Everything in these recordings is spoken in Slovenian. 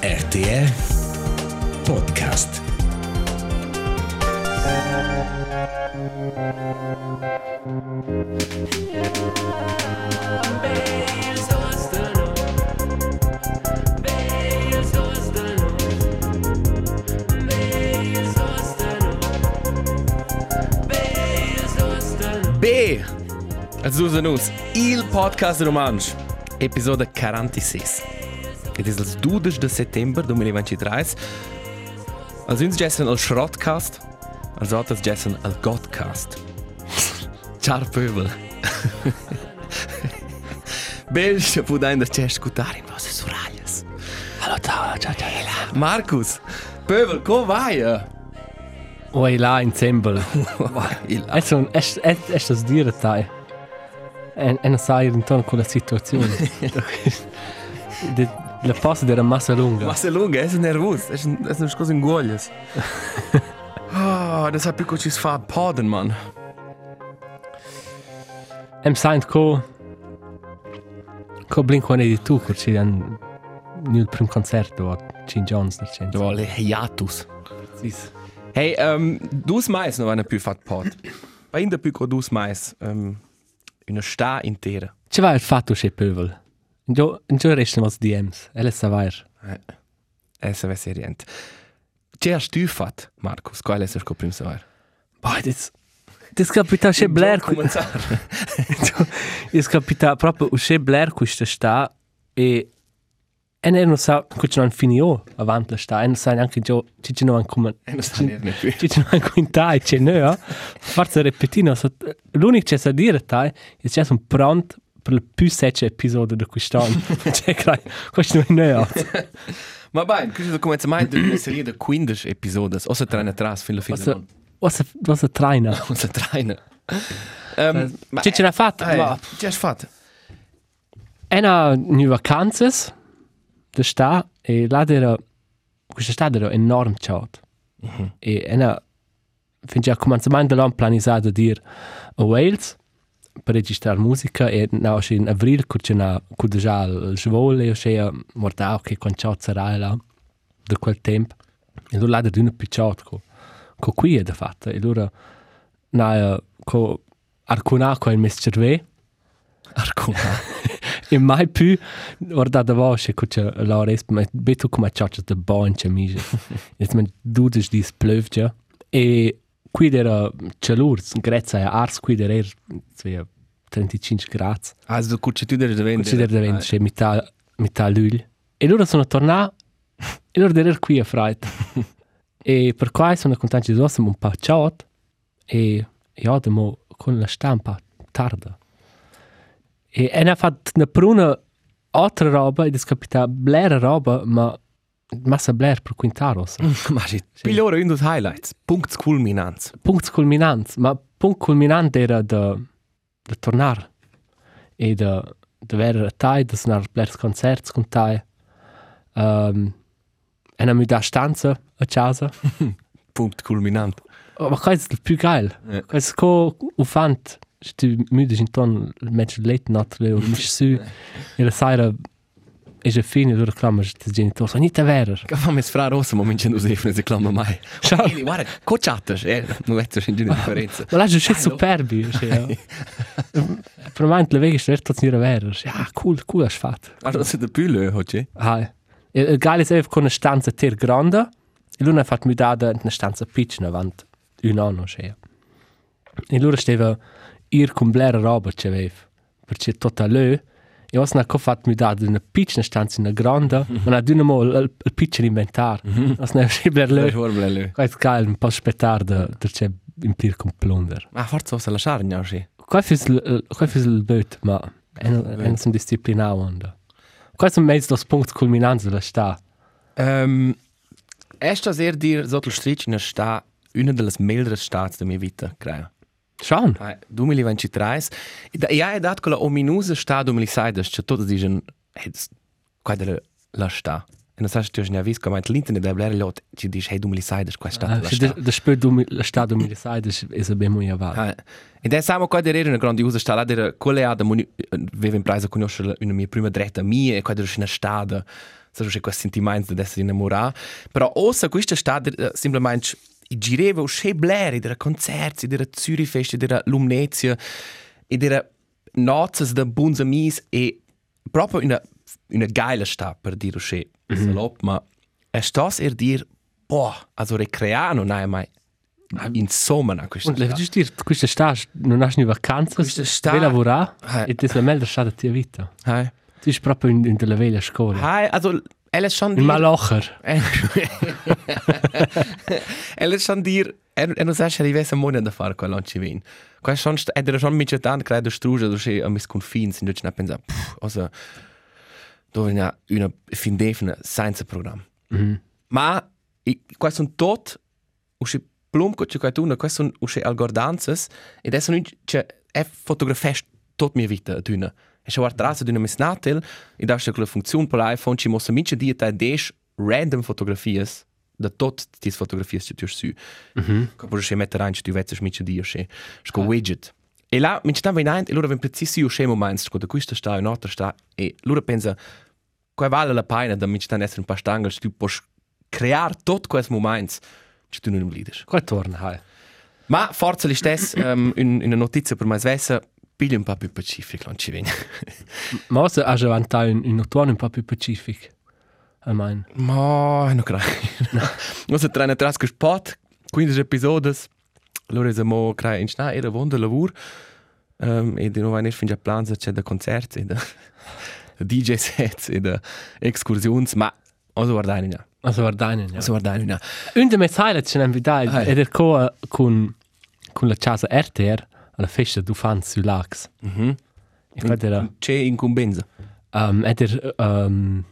RTR Podcast. B. Azusa il podcast romansch, episode 46. Ed is il 12 de settembre 2023. Als uns gessen al Schrottcast, als otras gessen al Godcast. Ciao pöbel. Belge pudein das c'è scutare in vostre soralles. Hallo, ciao, ciao, ciao. Markus, pöbel, co vai? Oi, là in Zembel. Es un es es es das dire tai. En en sai intorno con la situazione. De la passa era massa lunga. Ma se lunga, è nervos, è una cosa in guoglias. Ah, das hat più ci fa poden, man. Em saint co co blink one di tu, che ci han nel prim concerto a Gene Jones del centro. Da war le hiatus. Sis. Hey, ähm, dus mais noch eine più fat pod. Bei in der più dus mais, ähm, una sta intera. Ci va il fatto che pövel. Jo, jo resta was DMs. Ella sa vair. Essa va serient. C'è a stufat, Markus, qual è il suo primo saver? Boy, das das capita che Blair Es capita proprio usce Blair questa sta e e ne non sa che non finio avanti la sta e non sa neanche già ci ci non come non sa neanche più. ci ci non quintai c'è no forse repetino l'unico che sa dire tai è che sono pronto per il più secce episodio di quest'anno cioè crai questo non è no Ma bene, questo come mai di una serie di 15 episodes, o se traina atrás fin la fine. was was was a trainer O se traina. Ähm, ma- ci ce l'ha fatta Hey, ma C'è a fatto? Ena nu vacanzas da sta e là era questa sta era enorm chat. E ena fin già comencement dell'anno planisato dir a Wales per registrare musica e na in avril cu c'è na cu già il svole o c'è mortao che con chat sarà là da quel tempo. E allora là da una chat co qui è da fatta e allora na co arcuna co il mes cerve Arcuna. e mai più guarda da voce che c'è la resp ma beto come ciaccia da bon c'è mise e men dudes di splövja e qui era celurs grazie a ars qui era svea 35 gradi Also, du cucci tu devi vendere. ci deve diventare c'è metà metà luglio e loro sono tornati e loro erano qui a Freit e per qua sono contenti di essere un po' chat e ja, demo con la stampa tarda e e ne ha fatto una pruna altra roba ed è capita blera roba ma massa bler per quintaros Ma sì, pigliore in dos highlights. Punkt culminans. punkt culminant ma punkt culminant era da da tornar e da da vera a tai da snar blers concerts con tai um, e na mi da stanza a casa Punkt culminant. ma qua è il più geil Ja. questo co ufant sti müde in ton match late not le o mich su e la sera e je fine loro clamma sti genitori sono nita vera Che fa me sfra rosa, ma mince non si si clama mai. Ehi, Guarda, cocciatas, eh, non vedo in genere differenza. ma la je shit superbi per me le veghe certo non vera ja cool cool has fatto Ma non si da più le, oggi? Hai. Il geile è con una stanza ter grande e lui ha fatto mi dare una stanza piccola avanti un anno c'è. E lui stava ir con blera roba che aveva perché tutta lì e ora ha fatto mi dare una piccola stanza una grande ma di nuovo il, piccolo inventario. Ora ne è bler Le lì. forme le. Questo geile un po' aspettare da c'è in plir con plunder. Ma forza osa no, sì. Questo è il questo è il bot ma è non sono disciplinato onda. Questo è mezzo dos punti culminanti della sta. Ähm, esta ser dir sotto stricina sta una delle meglere stats da mia vita, credo. Schon. Hai, 2023. E da- Ja, è dato quella ominusa sta 2006, cioè tutti dicono, hey, qua della la sta. E non sai se tu hai visto, ma l'internet è blera lot, ci dice, hey, 2006, qua sta la Ah, sta. da spür du la sta du mir sai das is a bemo ja va. Ah, Ed è samo qua era una grandiosa sta, là era quella ad aveva in presa conoscere una mia prima dretta mia e qua era una stada so c'è questo sentimento di essere innamorato. Però ossa questa sta uh, semplicemente i gireva usce bleri della concerti, della Zürich Fest, della Lumnezia e della nozes da buns amis e proprio una una geile sta per dire usce mm -hmm. salop, ma è stos er dir boah, also recreare non hai mai insomma na questa Und le giusto dire, questa sta non hai ni vacanze, Questa sta- vai lavorare Eh. e ti sei meglio sta da tua vita. Hai. Tu sei proprio in, in della veglia scuola. Hai, also è schon dir er er non sa che rivesse moneta da fare quello ci vin. Qua schon ed era schon mica tant credo struge do che a mis confins in na pensa also dove ne una fin defina science program. Mhm. Ma i qua son tot usci plum co che tu qua son usci algordanzas ed adesso non c'è è fotografest tot mia vita d'una. E schon atrás d'una mis natel e da sta quella funzione per l'iPhone ci mossa mica dia ta des random fotografies da tot tis fotografies che tu su. Mhm. Che puoi mettere anche tu vezes mica dia che sco widget. E là mi sta venendo e loro ven preciso io scemo moments sco da questa sta e un'altra sta e loro pensa qua vale la pena da mi sta essere un paar stangel tu puoi creare tot quels moments che tu non lides. Qua torna, hai. Ma forza li stess um, in, in una notizia per mai svessa po' più pacifico non ci viene. Ma ora hai già vantato in, in ottobre un po' più pacifico. Almeno. Ma non credo. Non si trena tras che spot 15 episodi. Allora siamo creare in scena era buon lavoro. Um, e di nuovo ne fin già plans c'è da concerti, da DJ sets e da excursioni, ma also guardare ja. Also guardare, ja. Also guardare ja. Un dei miei highlights n'è invitato Ah, ed è co- con, con la casa RTR alla festa du fans su Lax. Mhm. E qua era, C'è incumbenza. um, ed er um,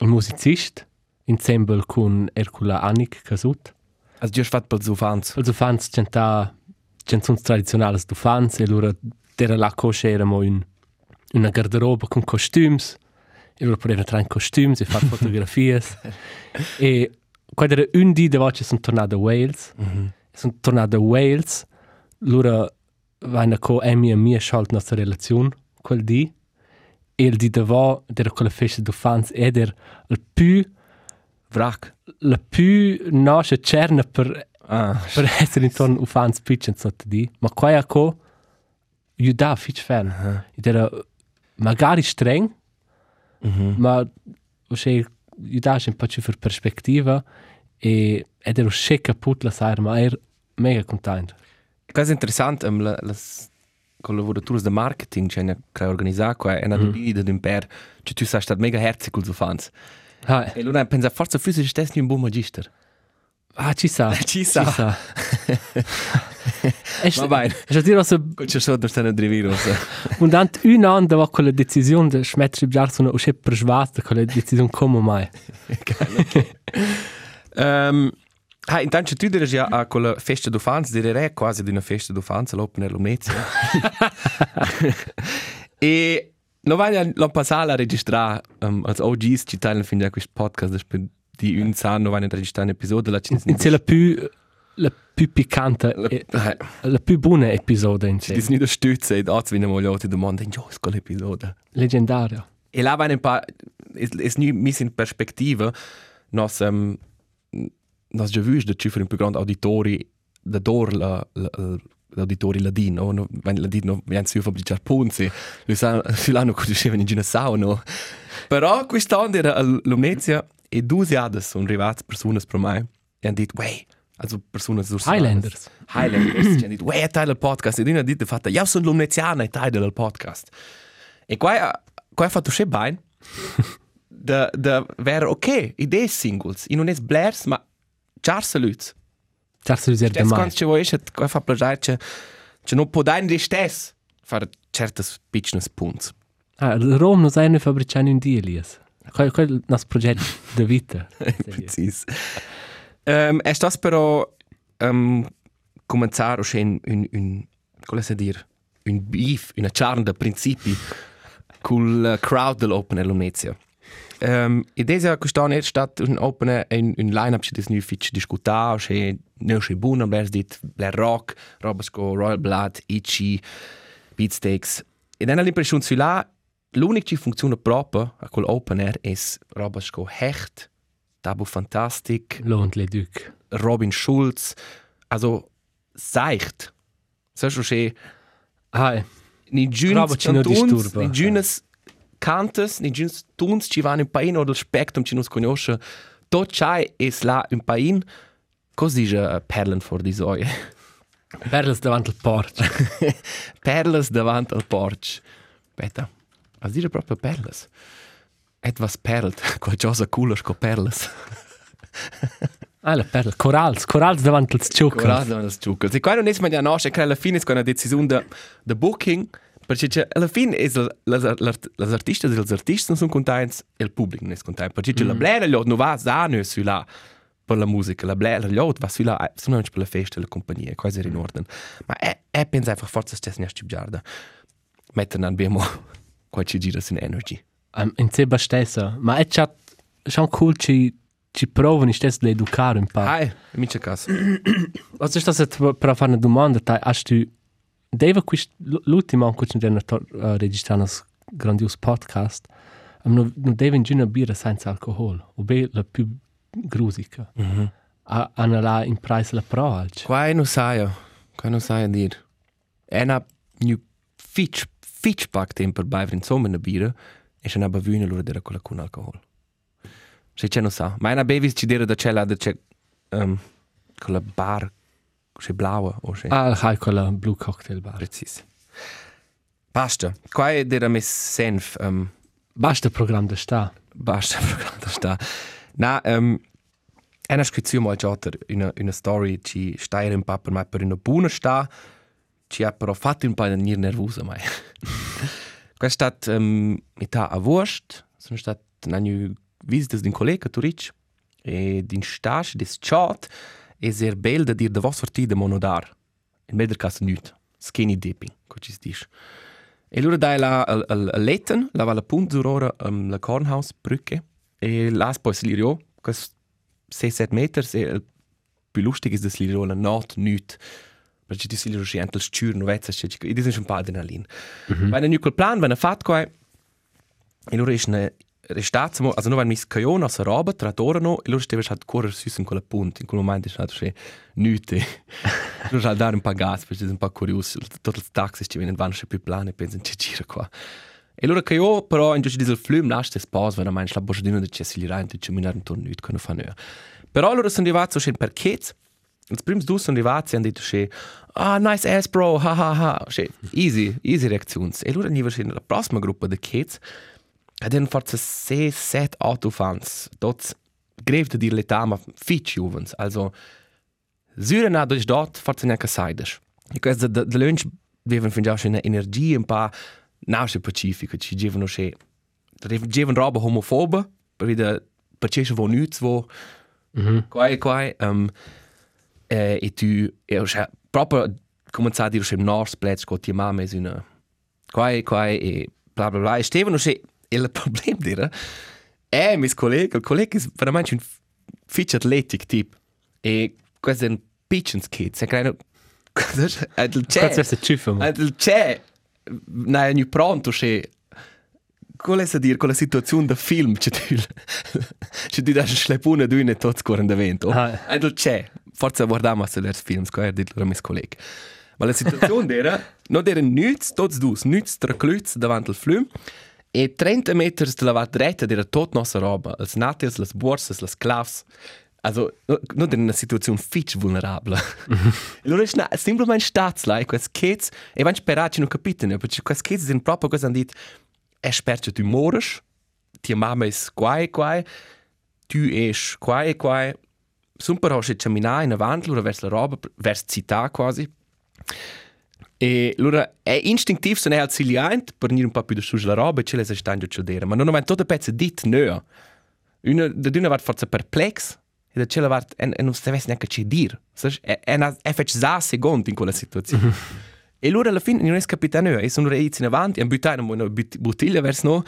un musicist insieme con Ercula Annik Casut. Also già fatto per fans. Also fans canta canzoni tradizionali du fans e loro era là cosce eramo in una garderoba con costums e loro potevano entrare in costums e fare fotografie e quando era un dì dove ci sono tornato a Wales Mhm. sono tornato a Wales loro vanno con Amy e mia sciolta nostra relazione quel dì e il dì dopo era quella festa du fans ed era il più Wrack. la più nostra cerna per Ah, per essere intorno a fans pitchen sotto di ma qua è co io da fitch fan Ah. ed era magari streng Mhm. ma o se io da un po' più per perspectiva e ed ero sche caput la sair ma er mega contento Cosa interessante, um, la, las collaboratori de marketing che hanno organizzato qua è una Mm. mm. d'un per che tu sei stato mega herzig con i fans. ah, E loro pensa forza fisico stessi un buon magister. ah ci sa Ci sa. e Va bene. je dire se C'è solo da stare a drivire. und dann un an da war quella decisione de schmetri jar sono usce per schwarz quella decisione come mai um, ah, intanto tu dici già a quella festa do fans, direi quasi di una festa do fans all'Open Air Lumnezia. e non vai l'ho passato a registrare um, als OGs ci teilen fin già questo podcast di un anno non vai a registrare un episodio la ci c'est la più la più piccante e Eh, la più buona episodio in Ci sé dis nicht stütze, e da wenn mal Leute domanden, jo, ist l'episodio. leggendario E là vai un pa es es nu mis in perspectiva nos um, nos già vus da ci per un più grande auditori da dor la la l'auditori ladino, no, wenn ladino vien su fabbricar punzi, lu sa su l'anno conoscevano in Ginasau, no. Però quest'anno era a Lumnezia e due jahre sono arrivate persone per me e hanno detto, wey, also persone sus Highlanders Highlanders, ci hanno detto, wey, è il podcast. E uno ha detto, fatta, io sono lumneziana e tale del podcast. E qua, qua ha fatto schon bene. da, da wäre okay, idee singles. I non è blers, ma charse lüts. Certo di Jetzt essere mai kannst du wo ist, qua fa che non può dare di stes fare certes piccines punts. ah, Rom non sai ne fabbricare un dia Elias quel quel il nostro progetto di vita Precis. Um, è stas però um, cominciare a un, un, un, come si dire, un beef, una charla da principi con la crowd dell'Open Air Lumnezia. Um, e desa quest'anno è stato un Open Air, un, un line-up che dis nu fitch discutà, che non è buono, blers dit, bler rock, robas co Royal Blood, Itchy, Beatsteaks. E dann l'impressione su là, l'unico che funziona proprio a quel open air è roba sco hecht, tabu fantastic, Lohnt le Duc. Robin Schulz, also seicht. Sai schon schön, Ah, ni giuns Roba ci non cantuns, disturba. ni giunas cantas, ni giuns tuns ci vanno in pain oder il spectrum ci nus conosce. Tot c'hai es là in pain, così je perlen for di soie. Perles davant il porch. perlas davant al porch. Beta, as dire proprio perlas. Etwas perlt, qualcosa cooler co perlas. Ah, la perla. Corals, corals davant il ciucco. Corrado das Chucos. E quando nesma ja nasce che alla fine con la decisione de, de booking, perché c'è alla fine las las artistas e els artistas non sono contents e il pubblico non è contento. Perché c'è la blera gli non va a noi su là per la musica, la blera gli va su là, sono anche per la festa e la compagnia, quasi in ordine. Ma è è pensa einfach forza stessa nicht giarda. Metten an bemo qualche gira sin energy. Um, in seba stessa. Ma è già schon cool ci ci provano stess le educare un po'. Hai, mica caso. Was ist das jetzt per fare una domanda? Tai, hast du Deva quist l'ultimo anche ci hanno uh, registrato un grandios podcast. Um, non non deve in una birra senza alcol, o be la più grusica. Mm -hmm. Hanno là in price la pro alc. Quai non sai, quai non sai a dir. È una new fitch fitch pack temper bei in sommer na bira e c'è una bavina loro dera quella con alcohol. Se c'è non sa, ma una bevis ci dera da c'è la da c'è um, con la bar c'è blaua o c'è Ah, hai quella blue cocktail bar. precis. Basta. Quai dera mes senf um, Basta program da sta. basta programma da sta. Na, um, Ena scrizione mal già una, una story ci staire un po' per me per una buona sta ci ha però fatto un po' venire nervosa mai. Questa è stata um, metà a Wurst, sono state una visita di un collega Turic e din stage des chat e ser bel da dir da vos sortir da monodar. In meder caso nüt. Skinny dipping, co ci si dice. E allora dai la al, al, al letten, la va la punt zurora um, la Kornhausbrücke e las poi slirio, quas 6-7 meter, e il più lustig ist das lirio la not nüt. Perché ti si lirio scient il stür no vezza, e dis un po' adrenalin. Mm -hmm. Wenn er quel plan, wenn er fat quai, e allora ist ne restazimo, also nur wenn mis Kajon aus Roba tratorano, e allora steve halt correr süß in quella punt, in quel momento ist halt schon nüte. allora halt dare un po' gas, perché un po' curioso, tutti i taxi ci vengono vanno più plane, pensano ci gira qua. E che io però in giusto diesel flum lascia spas, wenn er meint, la bocciadina di cessi rein, ci minare intorno nüt, können fa nö. Però allora sono arrivati so schön per Kids, Als prims du sono arrivati hanno detto che ah nice ass bro ha ha ha che easy easy reactions e allora niva la prossima gruppa di kids ed hanno forse 6 7 autofans dort grev dir l'età ma fitch juvens. Also Süren hat durch dort forse neanche saides e questo de, de lunch viven fin già una energia un po' nasce pacifica ci gevano che gevano roba homofoba per vede perché vo nuts vo quai quai um, eh, e tu e cioè, proprio cominciare a dire che nostro plezzo con tua mamma è una quai quai e bla bla bla. E Stefano che il problema dire è mis collega il collega è veramente un fitch athletic tip. E questo è un pitchens kid se credo il Kannst du c'è das schiffen? il c'è. Non è pronto che Qual è a dire con la situazione del film c'è tu c'è tu da schlepuna d'una tot scorrendo vento. Ah. c'è. Forse guardiamo se les films qua dit loro mis colleg ma la situazione era non era nuts tots dus nuts tra cluz davanti al flum e 30 meters de la vat dreta era tot nostra roba els natis les borses les clavs Also, non in una situazione fitch vulnerabile. e allora è semplicemente statsla, e questi kids, e vanno sperati non capitano, perché questi kids sono proprio cosa hanno detto, è sperto tu morisch, tua mamma è quai quai, tu es quai quai, sono però che camminare in avanti, loro verso la roba, verso città quasi. E allora è istintivo, sono è alziliante, per venire un po' più da su la roba, e ce le si stanno dire, ma non ho mai tutto pezzo dit no. Una, da una va forse perplex, e da ce la va, e, non sapesse neanche che dire. È, è, una, è fatto za secondi in quella situazione. e allora alla fine non è capito no, e sono reiti in avanti, e hanno buttato una bottiglia verso noi,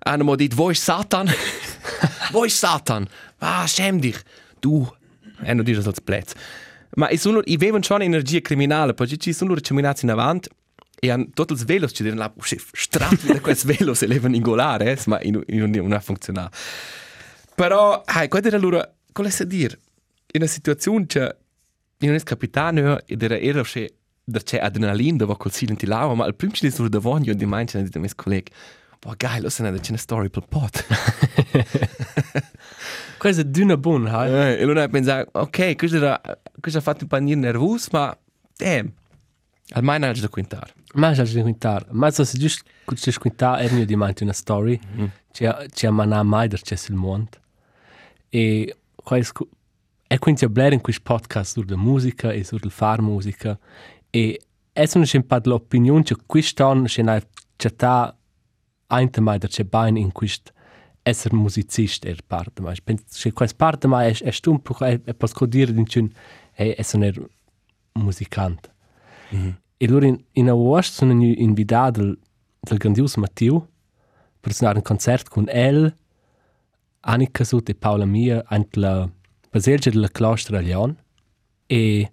hanno detto, voi Satan, voi Satan, ah, scem dich, du, e hanno detto als Plätz. Ma e sono, i avevano già un'energia criminale, perché ci sono loro camminati in avanti, e han tutti i velos ci dicono strat da questi velos e levano in golare eh, ma in, in, non ha funzionato però hai qual era allora qual è dire in una situazione che in un capitano ed era era che da c'è adrenalina dove col silenti lava ma al primo ci sono davanti io di c'è di miei colleghi Boah, geil, lo sai, c'è una story per pot. Questa è di una buona, eh? Eh, e lui ha pensato, ok, questo, era, questo ha fatto un panino nervoso, ma damn, almeno ha da quintare. Ma già di quintar. Ma so se giusto che ci quintar è mio di manti una story. Mm. Ci ci ha manà mai der c'è sul mondo. E questo è quindi a Blair in questo podcast sur la musica e sur il far musica. E è sono c'è un po' l'opinione che quest'anno c'è una città ein mai der c'è bain in questo essere musicist er parte ma penso che questa parte ma è è stumpo è, è posso dire di un è essere musicante. Mhm. E loro in, in agosto sono invitati del, del grandioso Matteo per suonare un concerto con El, Annika Sut e Paola Mia ante la baselgia della Claustra a Leon. E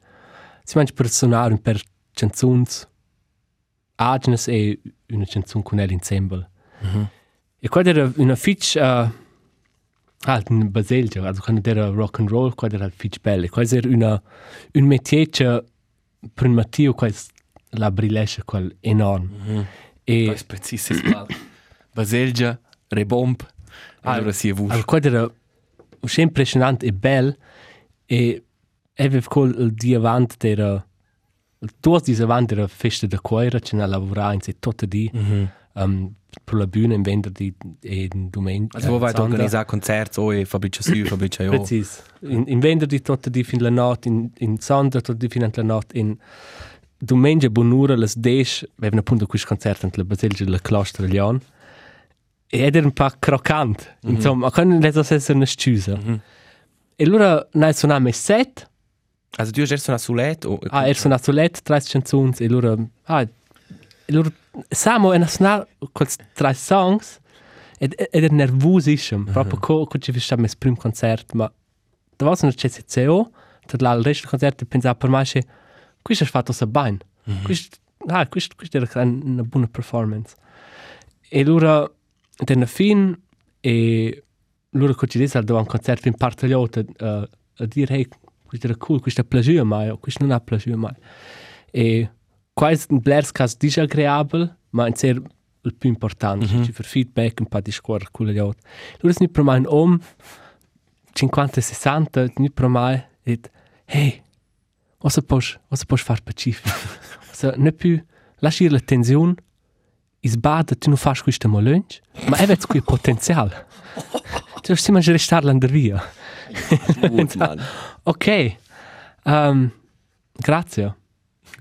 si mangia per suonare un per canzoni Agnes e una canzone con El insieme. Mhm. E qua era una fitch uh, ah, in baselgia, also quando era rock and roll, qua era fitch belle. Qua era una un métier che per un Matteo qua la brilesce quel enorme. Mhm. E Questo è preciso. Baselgia, rebomb, allora si è vuto. al qua era sempre impressionante e bel e aveva col il dia avant era il tuo dia avant era festa da cuore che ne lavorava in sé tutto di Mhm. um, per la bühne in venerdì e in domenica. Also, wo vai Sonntag. organizzare concerti, oh, e Fabrizio Su, Fabrizio Io. Precis. In, in venerdì tutto di fin la notte, in, in sonntag tutto di fin la notte, in domenica buon'ora, alle 10, avevano appunto questo concerto nella Basilica della Claustra Leon. E ed era un po' croccante. Mhm. Insomma, quando le essere una sciusa. Mhm. E allora noi suonavamo set, Also, du hast so Soulette? Oh, ah, er suonato let, tre canzoni, e allora, ah, allora, Samo è suonato questi tre songs, ed, ed era nervosissimo, proprio come co ci facciamo il primo concerto, ma da was CCCO, tra l'altro il resto del concerto pensavo per me che questo è fatto so bene, questo, ah, questo, questo era una buona performance. E allora, nella fine, e allora che ci disse, dopo un concerto in parte uh, a dire, hey, questo era cool, questo è piaciuto a me, o questo non ha piaciuto a me. E quasi in Blairs caso disagreabile, ma in sé il più importante, mm -hmm. fa feedback, un po' di scuola con gli altri. Allora se per me un uomo 50-60, ni per me, e hey, cosa puoi, cosa puoi fare pacifico? Cosa, non più, lasci la tensione, is bada, tu non fai questo molunch, ma è qui potenziale. Tu si mangia restare l'andar via. Ok, um, grazie.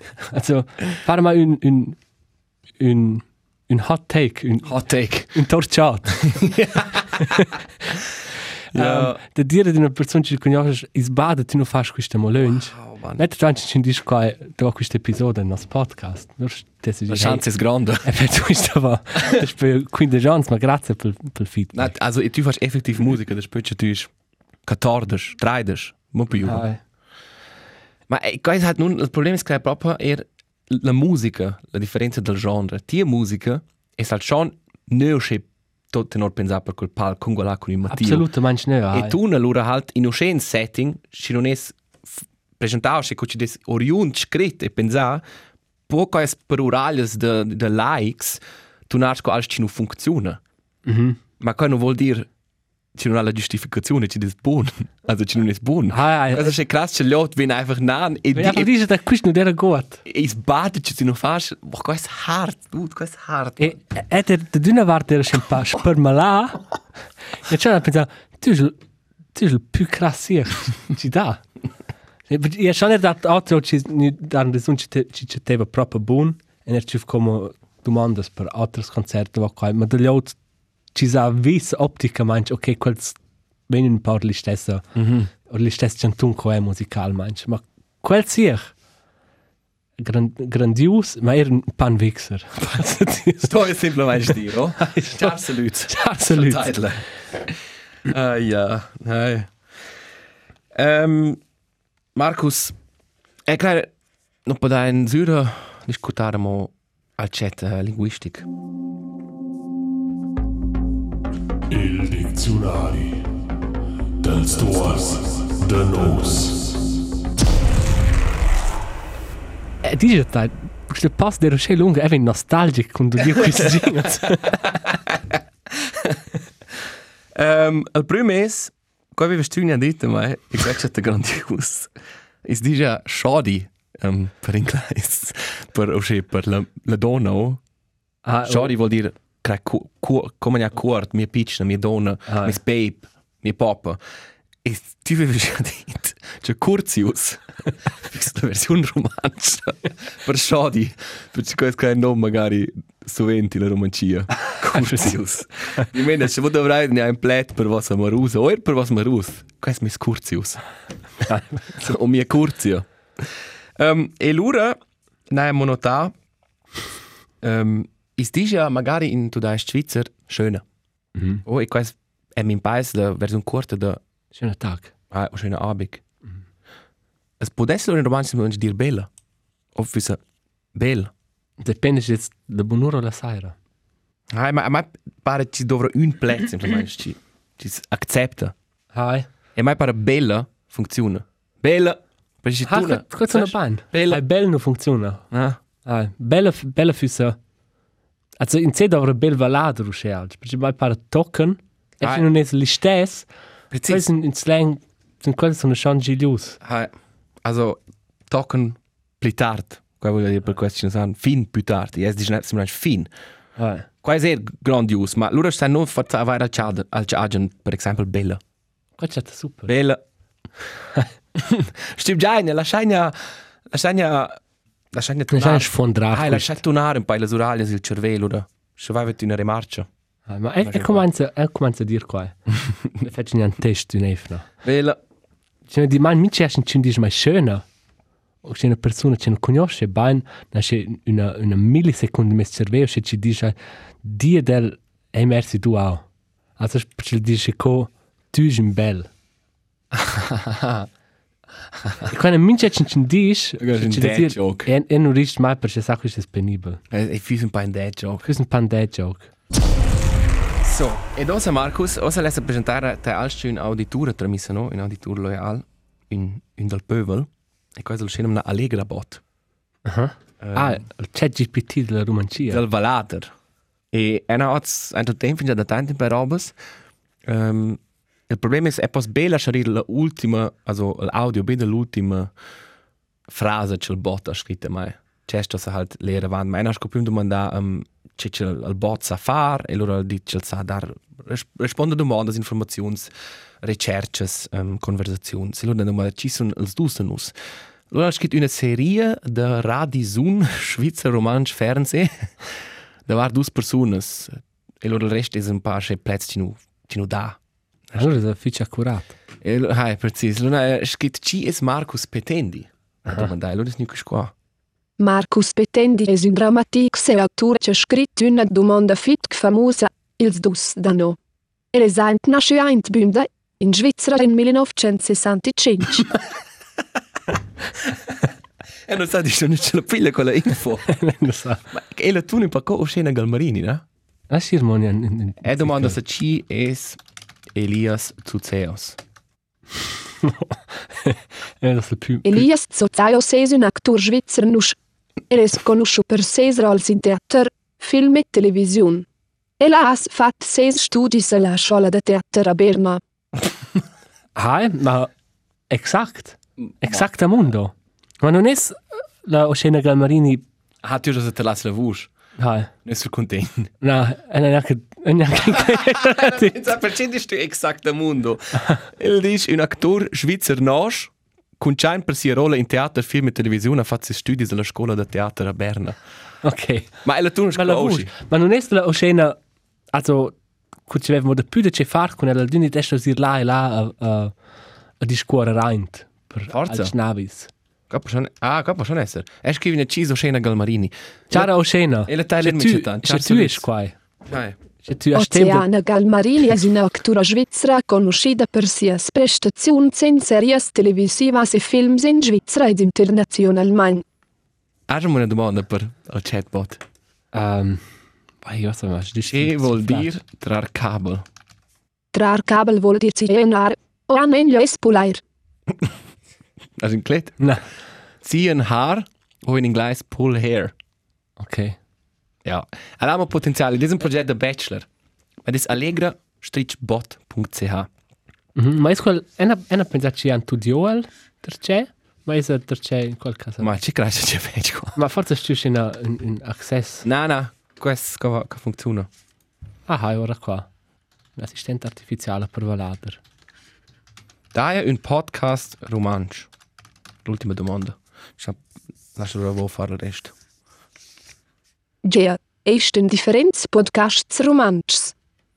Also, fare mal un, un, un, un hot take, un, Hot take. un torciato. Ja. um, da dire di una persona che conosci, is bada, tu non fai questo molunch. Wow, Mann. Non è che ci dici qua, da questo episodio nel nostro podcast. Non è che La chance ist grande. E per questo va. Das per 15 chance, ma grazie per, per feedback. Nein, also, du fährst effektiv Musik, das spielst du 14, 13, mo più. Ah, Ma eh, questo halt nun, il problema è che proprio er la musica, la differenza del genere. Tia musica è halt schon non che tot tenor pensare per quel palco con quella con il Matteo. Absolutamente nicht. Ah, E tu allora halt in un setting, ci non è presentato, che ci des oriunt scritto e pensare, può che per oraglios de, de likes, tu nasco als ci non funziona. Mhm. Ma che non vuol dire ci non ha la giustificazione, ci des buon. Also ci non è buon. Ah, ah, Also è krass, che gli altri vengono einfach nan e Wenn ich diese, da questo non era gut. e sbatti ci non fas, boh, questo è hard, dude, questo è hard. E e der der dünne Wart der schon paar spermala. Ja, schon pensa, tu ist tu ist il più classier. Ci da. Ja, schon er dat altro ci dan de sun ci ci ci teva proprio buon e er ci come domandas per altros concerti va qua, ma degli altri ci sa vis optica manch, ok, quels wenn un paar li stessa. Mhm. o li stessa cantun co è musical manch, ma quel sier Grand, grandios, ma era un panvixer. Sto è semplicemente stiro. Ciao salut. Ciao, salut. Title. Ah ja, hey. Ähm, Markus, è chiaro, non può dare in Süda discutare mo al chat uh, linguistic. Il diccionari dels tuors de nos. E dice ta, questo pass de Rochelle lunga è nostalgico quando dio questi jingles. Um, il primo mese, qua avevo studiato detto, ma è exact grandios. Es dice shoddy um, per inglese, per, ossia, per la, la donna. Oh. Ah, Shoddy vuol dire cre- cu- cu- come ne accord, mia piccina, mia donna, Ah. mia babe, mia papa. E tu avevi già detto, cioè Curzius, questa è la versione romancia, per shoddy, perché questo è il nome magari soventi la romancia. Curzius. Io meno, se voi dovrei ne un plet per vostra marusa, o per vostra marus, questo è mio Curzius. o mia Curzio. Um, e l'ora, ne abbiamo notato, um, is dice magari in tu da Schweizer schöner. Mhm. Oh, ich weiß, è min paese la versione corta da Schöner Tag. ah, o schöner Abend. Es può essere un romanzo non dir bella. O fisa bella. Depende jetzt la bonura o la saira. Ah, ma ma pare ci dovrà un plezzo semplicemente ci ci accetta. Hai. E mai pare bella funziona. Bella. Perché ci Ah, tu cosa sono ban? Bella. Hai bel non funziona. Ah, Ah, bella bella füsa. Also in sé dovrà bel valato Rochelle, perché mai para token. E Ah. se non è l'istes, precis. Precis. In, in slang sind quasi so eine Changilius. Ah, also tocken pli tard. Qua voglio dire per questo ci sono fin più tardi. Es dice semplicemente fin. Ah. Qua è grandios, ma loro stanno non fatto avere al ciad, al ciagen, per esempio, bella. Qua c'è super. Bella. Stimmt già, la scegna, la scegna, la scegna Non c'è sfondrato. Ah, la scegna tonare un po' le uraglie sul cervello, ora. Se vai a una rimarcia. Ah, ma è, comincia è comincia a dire qua. Ne faccio un test in efna. Bella. Cioè di man mi c'è un cin dis mai schöner. O c'è una persona che non conosce ben, na c'è una una milliseconda mes cervello che ci dice die del è merci tu au. Also ci dice co tu un bel. E quando mi c'è un dis, È un dead joke. E e non riesce mai perché sa che è penibile. E fies un po' in dead joke. Questo è un pandai joke. So, ed osa Marcus, osa lesa presentare te alstru in auditura tramissa, no? In auditur loyal, in, in del pövel. E questo lo scena una allegra bot. Aha. Um, Ah, il chat GPT della romancia. del Valader. E ena ots ein tempo già da tanti per robes. Um, il problema è bella scegliere l'ultima, also l'audio bene l'ultima frase che il bot ha scritto mai. C'è sto sa halt lere van, ma ena scoprim domanda um, che che il bot sa far e loro dice sa dar ris risponde domande, informazioni, ricerches, um, conversazioni. E loro domanda ci sono els dus nus. Loro ha scritto una serie de Radizun, Schweizer Romansch Fernseh. Da waren dus personas. E loro il resto è un paar che plezzi ci nu, nu da. Allora è fiche accurato. E lo, hai, precis. Loro ha scritto ci es Marcus Petendi. Ha domandato, loro è niente qua. Marcus Petendi è un drammatics e autore che ha scritto una domanda fit famosa, ils dus da no. E l'esempio nasce in Bünde, in Svizzera nel 1965. E non sa di non ce la piglia quella info. Non so. Ma e la tu ne pa co scena Galmarini, no? La cerimonia. E domanda se ci es Elias Zuzeos. È la più. Elias Zozaios è un actor svizzer nus. E è conosciuto per ses roles in teatro, film e televisione. E ha fatto ses studi alla scuola di teatro a Berna. Ah, ma exakt. Exakt am mundo. Ma non è la Oceana Galmarini. Ah, tu già te la la voce. Non sono contento. no, è neanche. È neanche. Sa perché tu exakt al mondo. Il dice un actor svizzer nasch con chain per sia rola in teatro, film e televisione ha fatto studi alla scuola di teatro a Berna. Ok. Ma la tu non Ma la voce. Ma non è la Oceana. Also, kun ci avevamo da più da che far con la duni destra sir là e là a a a discuore reint per Forza. Als navis. Capo schon, ah, capo schon essere. E scrivi una ciso scena Galmarini. Ciao Oceana. E la taglia in tu, città. se tu es qua. Dai. Se tu has tempo. Oceana Galmarini è una actora svizzera conosciuta per sias prestazioni in series televisive e films in Svizzera ed internazionalmente. Hai una domanda per il chatbot. Um, vai, io so, ma Che vuol dire trar kabel? Trar kabel vuol dir CNR. O an meglio espular. Also in klet. Na, Ziehen Haar o in inglese pull hair. ok. Ja. Abbiamo potenziale. Questo è un progetto da bachelor. Ma è allegra-bot.ch. Mm -hmm. Ma è quel, è una, è una pensata che hanno tu dual, der c'è? Ma è der c'è in quel caso? Ma ci cresce c'è fece qua. Ma forse c'è in, in, in access. No, no. Questo che funziona. Ah, hai ora qua. L'assistente artificiale per Valader. Dai un podcast romansch. L'ultima domanda. Lascia loro fare il resto. Gea, esten differents podcasts romancs.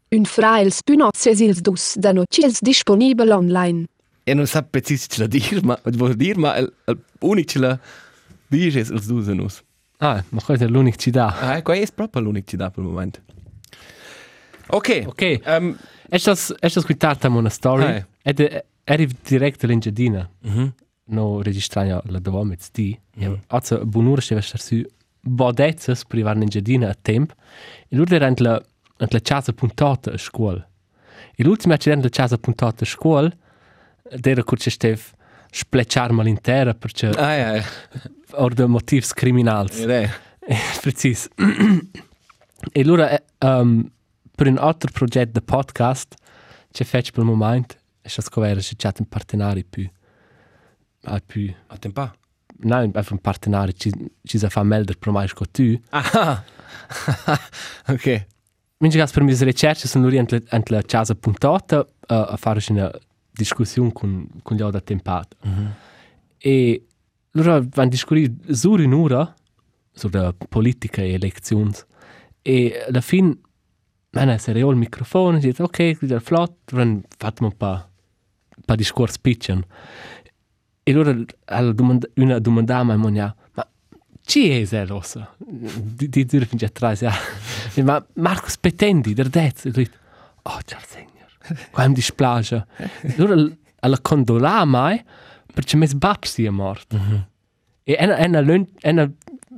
Un frails bünozies ils dus da nocies disponibel online. E non sa preciso ce la dir, ma vuol dire, ma il, il unico ce la dice è il dusenus. Ah, ma questo è l'unico ci dà. Ah, qua è proprio l'unico che ci dà per il momento. Ok. Ok. Um, È das, è das guitarta una story? Ah, Ed è, arriva direct all'Ingiadina. mhm. No registrania la dovo med sti. Mm. Also, bunur steva star su bodezzas privar l'Ingiadina a temp. E lur era ant la, ant la casa puntata a scuola. E l'ultima accidente la casa puntata a scuola, era curce stev splecciar mal intera perché Ah, ja, ja. or de motivs criminals. Direi. Precis. e allora, um, per un altro progetto di podcast, c'è fatto per il momento, e c'è scovere se c'è un partenario più. Ah, più. Attempa. No, è un partenario, ci, ci sa fa meldere per mai con tu. Ah. ok. Gas per mie ricerche sono lì ant la casa puntata uh, a fare una discussione con, con gli altri tempati. Mm -hmm. E loro vanno a discutere su un'ora sulla politica e elezioni. E alla fine, man, se reo il microfono, dice, ok, qui è flott, dann fatto un po', un po' discorso pitchen. E allora alla domanda, una domanda a me, ma ci è se rossa? Di di dire fin già atrás, ja. Ma Marcus Petendi, der Dez, e lui, oh, ciao signor, qua mi dispiace. Allora alla condola mai, perché mes babs si è morto. Mm -hmm. E ena, ena, ena, ena,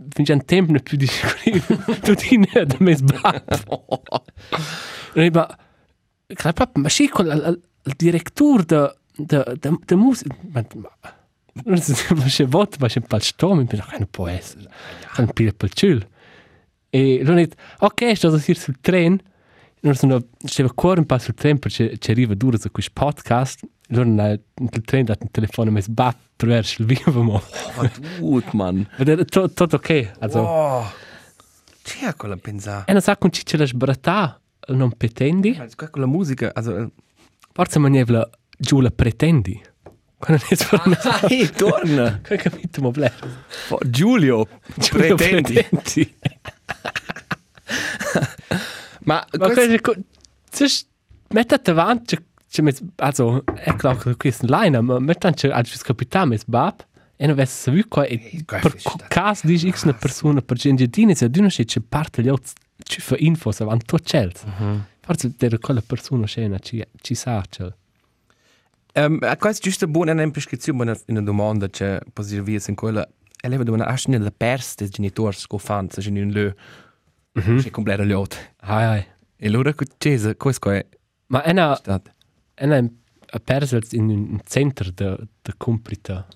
fin già un tempo ne più di scrivere, tu ti ne da mes babs. E lui, ma, cara papà, ma sì, con il direttore de, de, de, de musica, ma, ma, se vot, ma c'è un po' stom, mi penso, non può essere, un po' per ciul. E lui ha detto, ok, sto a dire sul tren, non sono, stava ancora un po' sul tren perché ci arriva duro su questo podcast, allora il tren ha un telefono messo bat per verso il vivo, ma... Oh, gut, Mann. Ed è tutto ok, also... Oh. C'è quella pensare. E non sa con chi ce la sbrata, non pretendi, Qua con la musica, also... forse mi nevla giù la pretendi. Quando ne so, Ah, hey, torna. che capito, ma bleh. Oh, Giulio, pretendi. Pretendi. Ma, Ma questo... questo, zuerst, mettet davanti, c'è met, also, è chiaro che questo è line, ma mettet c'è al vis capitano mes bab, e non vesse savu qua, e qua è per fischiato. caso dici x una persona, per gente dine, se tu non sai c'è parte gli altri, ci fa info, se vanno tutto cels. Forse era quella persona scena, ci, ci sa, c'è. Um, questo è giusto buona una prescrizione, una, una domanda che posso dire in quella... E leva domanda, hast du nicht la pers des genitors che fanno, se in lö, c'è completo gli altri. Ai, ai. E allora, cosa questo è Ma è una, è una, a persels in un centro de, de comprita,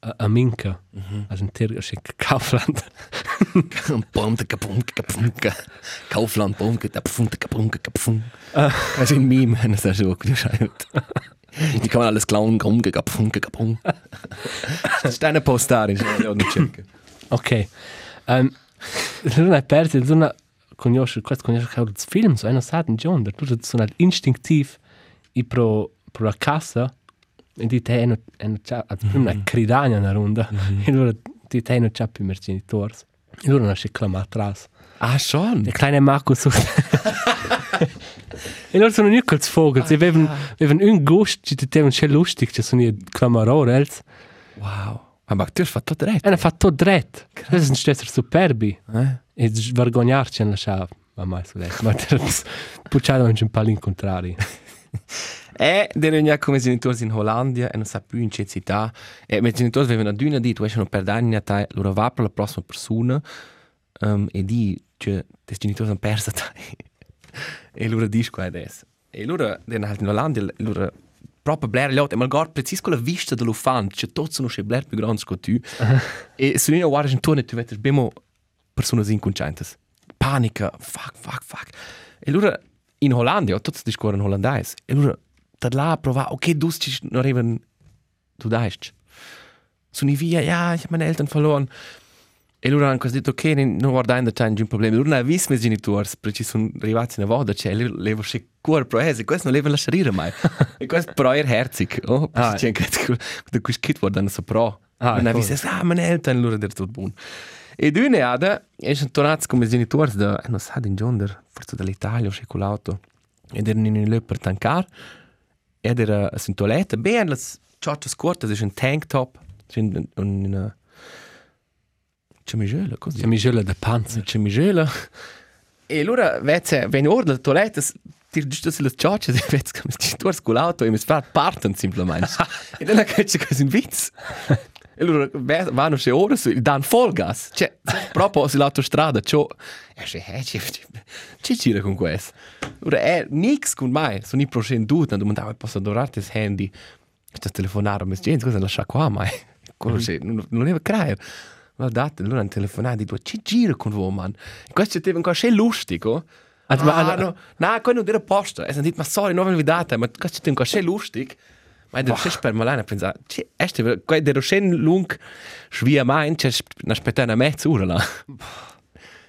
a, a Minka, also in Tirga, c'è Kaufland. Punta, kapunka, kapunka. Kaufland, punka, kapunka, kapunka, kapunka. Das ist ein Meme, wenn es da so geschrieben Die kann man alles klauen, kapunka, kapunka, kapunka. Das ist eine Postare, ich habe nicht checken. Ok. Um, non è perso, non è conosce, questo conosce che i film, so, è una stata in John, da tutto sono istintiv i pro pro la cassa e di te no e no c'ha a prima una cridagna una ronda e allora di te no c'ha più mer genitori e allora non si clama atrás Ah, schon? e kleine Marco su e allora sono io col vogel sie avevano avevano un ghost ci te un c'è lustig ci sono io clamarorels Wow. Aber du hast fatto direkt. e hanno fatto dret questo è stesser superbi Eh? e svergognarci nella sciava ma mai su lei ma pucciato non c'è un po' l'incontrario E erano già come genitori in Hollandia e non sa più in che città. E i miei genitori avevano aduna di, tu escono per danni a te, loro va per la prossima persona. Um, e di, che des genitori hanno perso dai. E loro dice qua adesso. E loro, in Olanda, loro proprio Blair Lott, e malgar precis con la vista dell'ufant, c'è tutti sono c'è Blair più grandi che tu. e se non guardi intorno, tu vedi abbiamo persone inconscienti. Panica, fuck, fuck, fuck. E loro in Olanda, tutti discorrono olandese. E loro da là provare, ok, ci non arrivano, tu dai. Sono via, ja, ich habe meine Eltern verloren. E loro hanno così detto, ok, non guardando c'è un problema. Loro non hanno visto i miei genitori, perché sono arrivati una volta, cioè, levo c'è cuore proese, questo non levo lasciare mai. e questo però è herzig. Oh, Ah. c'è anche da questo kit guardando so pro. Ah, non hanno cool. visto, ah, meine Eltern, loro der tutto buono. E due ne ada, e sono tornati come i genitori da, eh, non so, in Gionder, forse dall'Italia o c'è con l'auto. Ed erano in un per tankar. Ed era in toilette, bene, le ciocce corte, c'è un tank top, c'è un... un, un Cemigela, così. C'è Michele de Panzer. Cemigela. E allora, vedi, viene ora dalla toilette, ti giusto sulle ciocce, e vedi come si torna con l'auto e mi fa parten, semplicemente. e non è che c'è così un vizzo. E allora, ve- vanno c'è ora, su- danno full gas. Cioè, proprio sull'autostrada, c'ho... E c'è, eh, c'è, c'è, c'è gira con questo. Ora, è nix con me, sono i prossimi due, non domandavo, posso adorarti il handy? Sto telefonare, ma gente, cosa lascia qua, ma quello c'è, non, non deve credere. Guardate, allora hanno telefonato, dico, ci gira con voi, man. E questo è ancora c'è lustico. Ah, ma- Ah, no, no, quello non era posto. E hanno detto, ma sorry, non ve vedete, ma questo è ancora c'è lustico. Ma è c'è per malana pensare, c'è, este, quello c'è lungo, svia mai, c'è una mezz'ora là.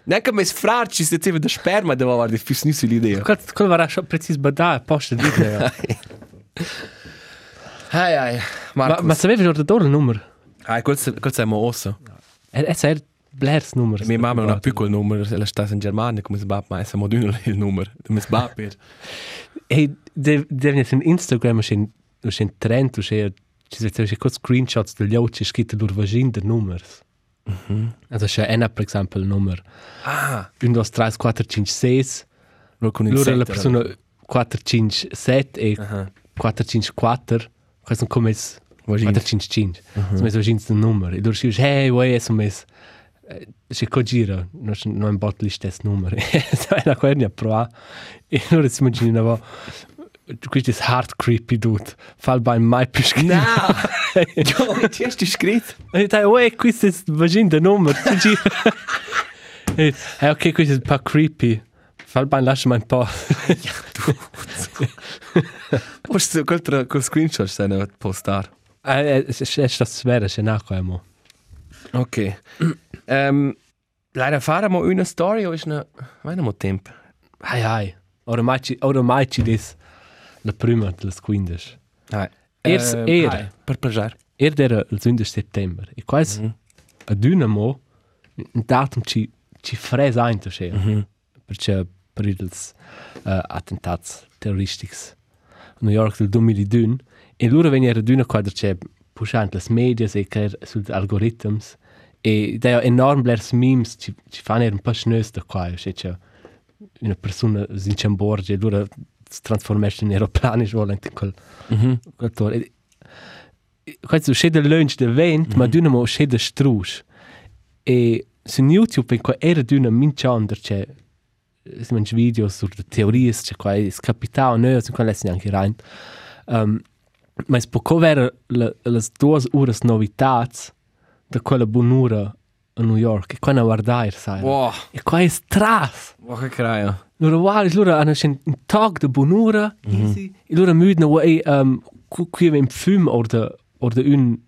Neanche me sfrarci se c'è da sperma, devo avere difficile l'idea. Quello var schon precis badà, posta di te. Ai, ai, Ma Marcus. ma sapevi già il numero? Ai, quel siamo osso. E è Blairs numero. Mia mamma non ha più quel numero, ella sta in Germania, come si va, ma siamo d'uno il numero, come si va per. E devi in Instagram, c'è un trend, c'è sono c'è screenshots degli occhi scritti loro vagin de numers. Also c'è Anna, per esempio, il numero Ah, 1, 2, 3, 4, 5, 6. lo con il Loro la persona 4, 5, 7 e Ah, 4, 5, 4. Questo sono come Vagins. 4, 5, 5. Sono messo vagin del numero. E loro scrivono, hey, uè, sono messo... C'è co gira, non c'è- non è un botto lì stesso numero. E è una quernia pro. E loro si immaginano, questo è hard creepy dude. Fall bei mai scritto. No! Jo, ti hast du scritto? E dai, uè, questo è vagin del numero. Ci gira. E, eh, ok, questo è un po' creepy. Fall bei, lasciami un po'. Forse quel, tra- quel screenshot stai a postare. Eh, è stato svero, c'è naco, emo. Ok. um, leider faremo una storia o ist eine... Vediamo tempo. Ai, ai. Ormai ci, ormai ci dis la prima delle 15. Hai. Ers Ehm, era. hai, Per piacere. Er era il 15 settembre. E quasi Mhm. a Dynamo un datum ci, ci fresa ainto c'è. Mhm. Perché per i uh, attentati terroristici a New York del 2002 e loro venivano a Dynamo quando c'è pusciante le media e che sugli algoritmi e da enorm blers memes ci, ci fanno un po' schnös da qua. C'è c'è una persona in Camborgia e loro si trasformano in aeroplani volendo in quel Mhm. quel tor. E- e- Questo c'è del lunch del vent, ma Dynamo c'è del strus. E su YouTube, in qua era Dynamo minchander, c'è si mangi video su le teorie, c'è qua è scapitato, noi su qua lessi anche rein. Um, ma è poco vero le, le due ore novità da quella buon'ora a New York, e qua ne guardare, sai. Wow. E qua è stras. Wow, che craio. Loro wow, loro hanno un tag de buon'ora, easy. E loro müden way um qui im film oder oder un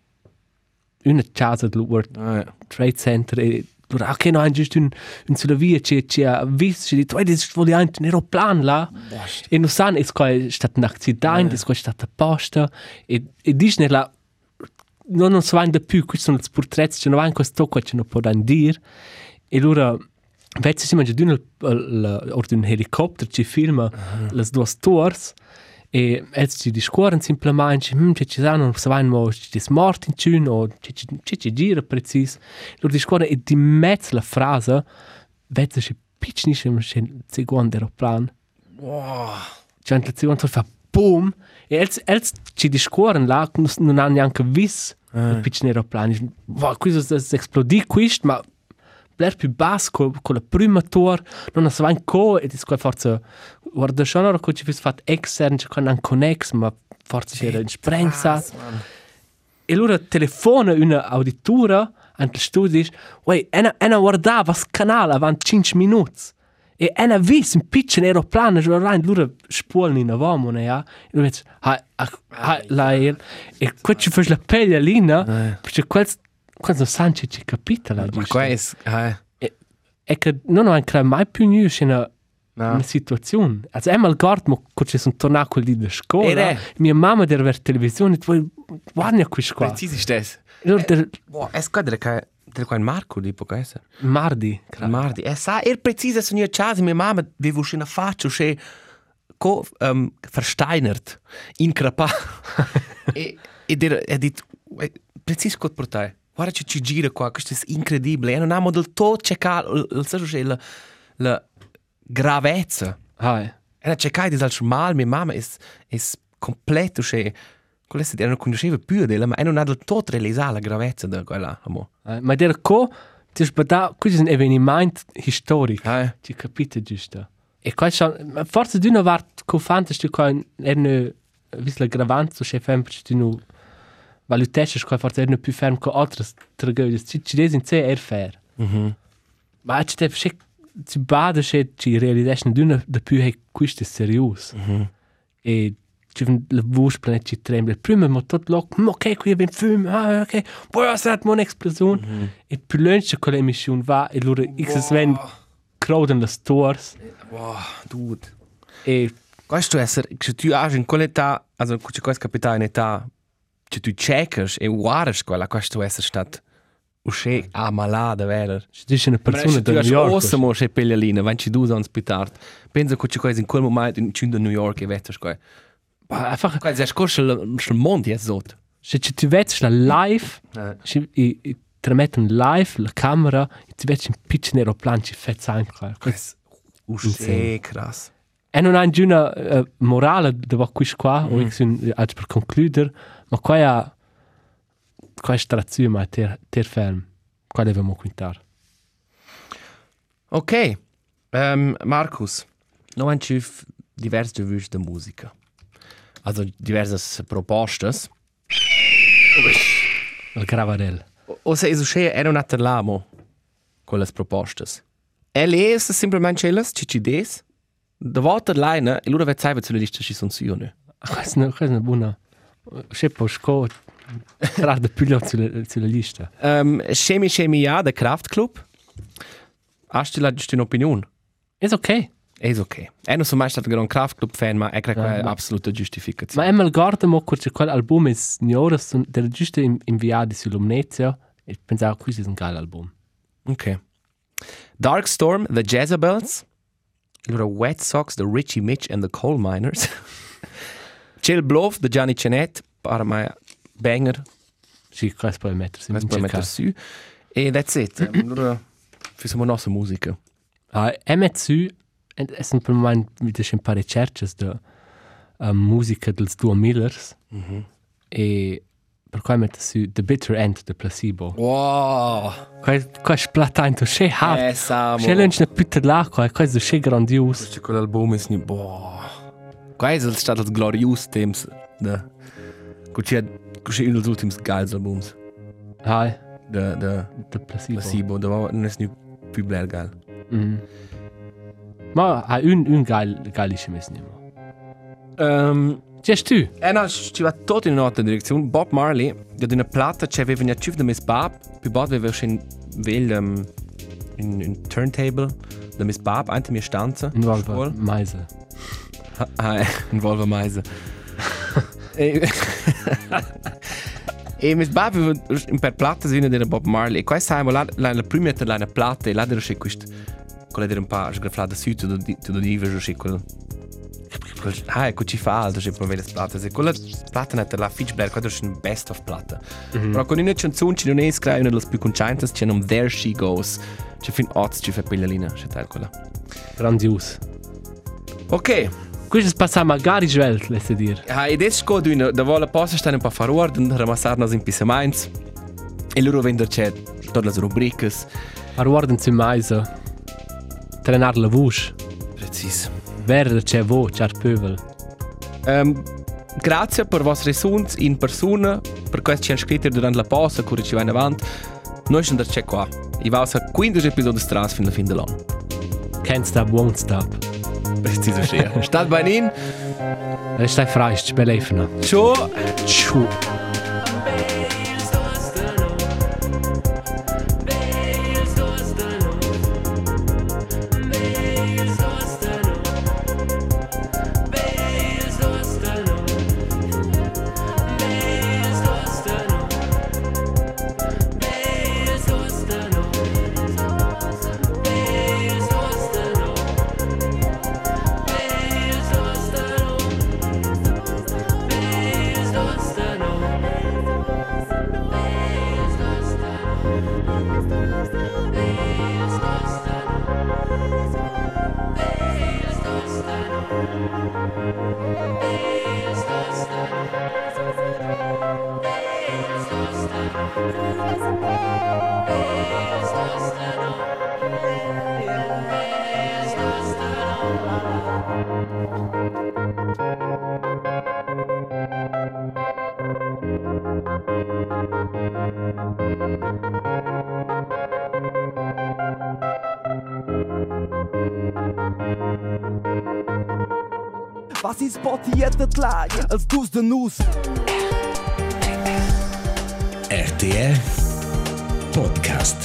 una casa del World Ah, ja. Trade Center e no hanno giusto un un sulla via c'è c'è visto c'è detto vedi voglio anche un aeroplan là. E non sanno è qua è stato un accidente è qua è stata apposta. E e dice là non non so da più questi sono i portretti c'è non va in questo qua c'è non può dire. E loro Vezi si mangia d'un or d'un helicopter ci filma las duas tours e els ci discorren simplement hm ci ci sanno se van mo ci dis mort in cun o ci ci ci ci gira precis. Lor discorren e di mezz la frase vezi si pitch nicht im secondo aeroplan Wow. c'è la seconda fa boom e els els ci discorren là non hanno neanche vis il pitch aeroplan wow questo es esplodì quist ma bler più basso con, con la prima tour non so vain co e dis qua forza guarda schon ora co ci fis fat extern ci con un connex ma forza c'era in sprenza e allora telefona una auditura ant il studio dice uè ena ena guarda vas canale avant 5 minuti e ena vis un piccolo aeroplano giù rein lura spulni in avamo ne ja e lui ha ha la e e qua ci fai la pelle lina? Perché quel quando Sanchez ci capita la Ma qua è... eh, è che non ho ancora mai più nu in una, no. una situazione. Also einmal guardo, ma quando sono tornato quelli di scuola, Ere. mia mamma deve avere televisione, tu guarda qui qua. Präzise ist das. Allora, der Boah, es geht der kein der kein Marco di può essere. mardi, credo. Mardi, e sa er präzise su nia chasi mia mamma vi vu schina faccio che co um, versteinert in crapa. e e der er dit präzise cot portai. Guarda ci ci gira qua, questo è incredibile. E non amo del tot cercato il so che la la gravezza. Hai. E la cercai di salch mal mia mamma es es completo che quella se non conosceva più della ma e non ha del tot realizzare la gravezza di quella amo. Hai. Ma der co, ti sbada, questo è un avvenimento storico. Eh. Ci capite giusto. E qua schon, ma forse di una vart co fantastico qua er ne vis la gravanza che fem per di nu valutesce qua forse er ne più ferm co altre tragedie. Ci ci des in sé er fair. Mhm. Ma ci te sche ci bada che ci realization d'una de più è questo è serius. Mhm. E ci ven la voce planet ci tremble. Prima mo tot loc, ma ok, qui abbiamo film, ah ok, poi è mo un'esplosione. E più lunch con l'emissione va e loro x sven crowden le stores Wow, dude. e Questo essere, se tu hai in quell'età, also se questo capita in età, se tu checkers e guardas quella, questo essere stato uscì a malada, vero? ci dice una persona se da tu New York. ossa mo se peglialina, wenn ci anni più tardi, pensa che questo in quel momento in Cunda New York e questo. Ma einfach, Questo è scorso il mondo è sotto. se ci ti vedi la live, Eh. ci tramettono live la camera e ti vedi un piccolo aeroplano ci fezza anche. Uscì krass. E non ha una uh, morale da qua, o io anche per concludere, ma qua è qua è strazione, ter, ter ferm. Qua dobbiamo quintare. Ok, ähm, Markus, noch ein Schiff diverse Wünsche der Musiker. Also diverse Propostas. Il gravarel. O se es uscì era un atterlamo con le propostas. E le es semplicemente elas, cicides, da volta leine, e loro vet sai sulla lista ci sono su ne. Questa è una buona... Sco... Tra da più sulla, sulla lista. Ähm, Chemi Chemi ja, der Kraftclub. Hast du la giusta un'opinione? È ok. Es ok. E non sono mai stato un gran Kraftclub-fan, ma è credo che Ja, è ma- assoluta Ma. Emel guarda mo curce quel album is Nioras der giusto inviati sull'Omnezia e pensavo questo è un geil album. Ok. Darkstorm, The Jezebels. Allora, Wet Sox, The Richie Mitch and the Coal Miners. Chill Bluff, The Gianni Cenet, para mai banger, Sì, questo puoi mettersi in questo puoi su. E that's it. Allora, facciamo nostra musica. Ah, MSU è sempre un momento wieder schon ein paar ricerches da um, musica dels Duo Millers e per cui metto su The Bitter End de Placebo. Wow! Qua qua splatanto, c'è hard. Eh, Samo. C'è lunch una pitta l'acqua, questo è grandios. Questo quell'album è ni boh. Stato il glorious teams da cucci uno degli ultimi geils albums. Ah, Da da The Placebo. Placebo, da war non è ni più bler geil. Mm. Ma ha un, un geil, geilische Messen immer. Ähm C'è tu? E no, ci va tutto in un'altra direzione. Bob Marley, da una plata c'è aveva una cifra da Miss Bob, più bad aveva schon vel um, in, in turntable da Miss Bob, ante mia stanza. In. Meise. Ah, eh, in Volva Meise. e, e aveva in per plata svina della Bob Marley. E questa è la, la, la prima è la plata e là era c'è questo, quella era un po' sgraflata su, tu lo divi, c'è quel... quel- Ah, ecco ci fa altro, c'è poi le plate. Se quella plata è la Fitch Blair, quella è un best of plata. Però con una canzone ci non è scritto una delle più conciantes, c'è un There She Goes. C'è fin oz, ci fa piglialina, c'è tal quella. Grandios. Ok, Questo passa magari svelt, laisse dire. Ah, ed es sco d'una, da vola possa stare un po' a fare ordine, ramassar nos in pissaments. E loro vender c'è tutte le rubricas. Arwarden zu meise. Trenar la vush. Precis. Verde c'è vo, c'è pövel. Um, grazie per vostre resons in persona, per questo ci hanno scritto durante la pausa, che ci va in avanti. Noi siamo da c'è qua. I va a 15 episodi stras fino alla fine dell'anno. Can't stop, won't stop. Preciso sia. Stat bene in. Restai freist, belefna. Ciao. Ciao. Was ist portierte Lage als dus de Nuss? RTR Podcast.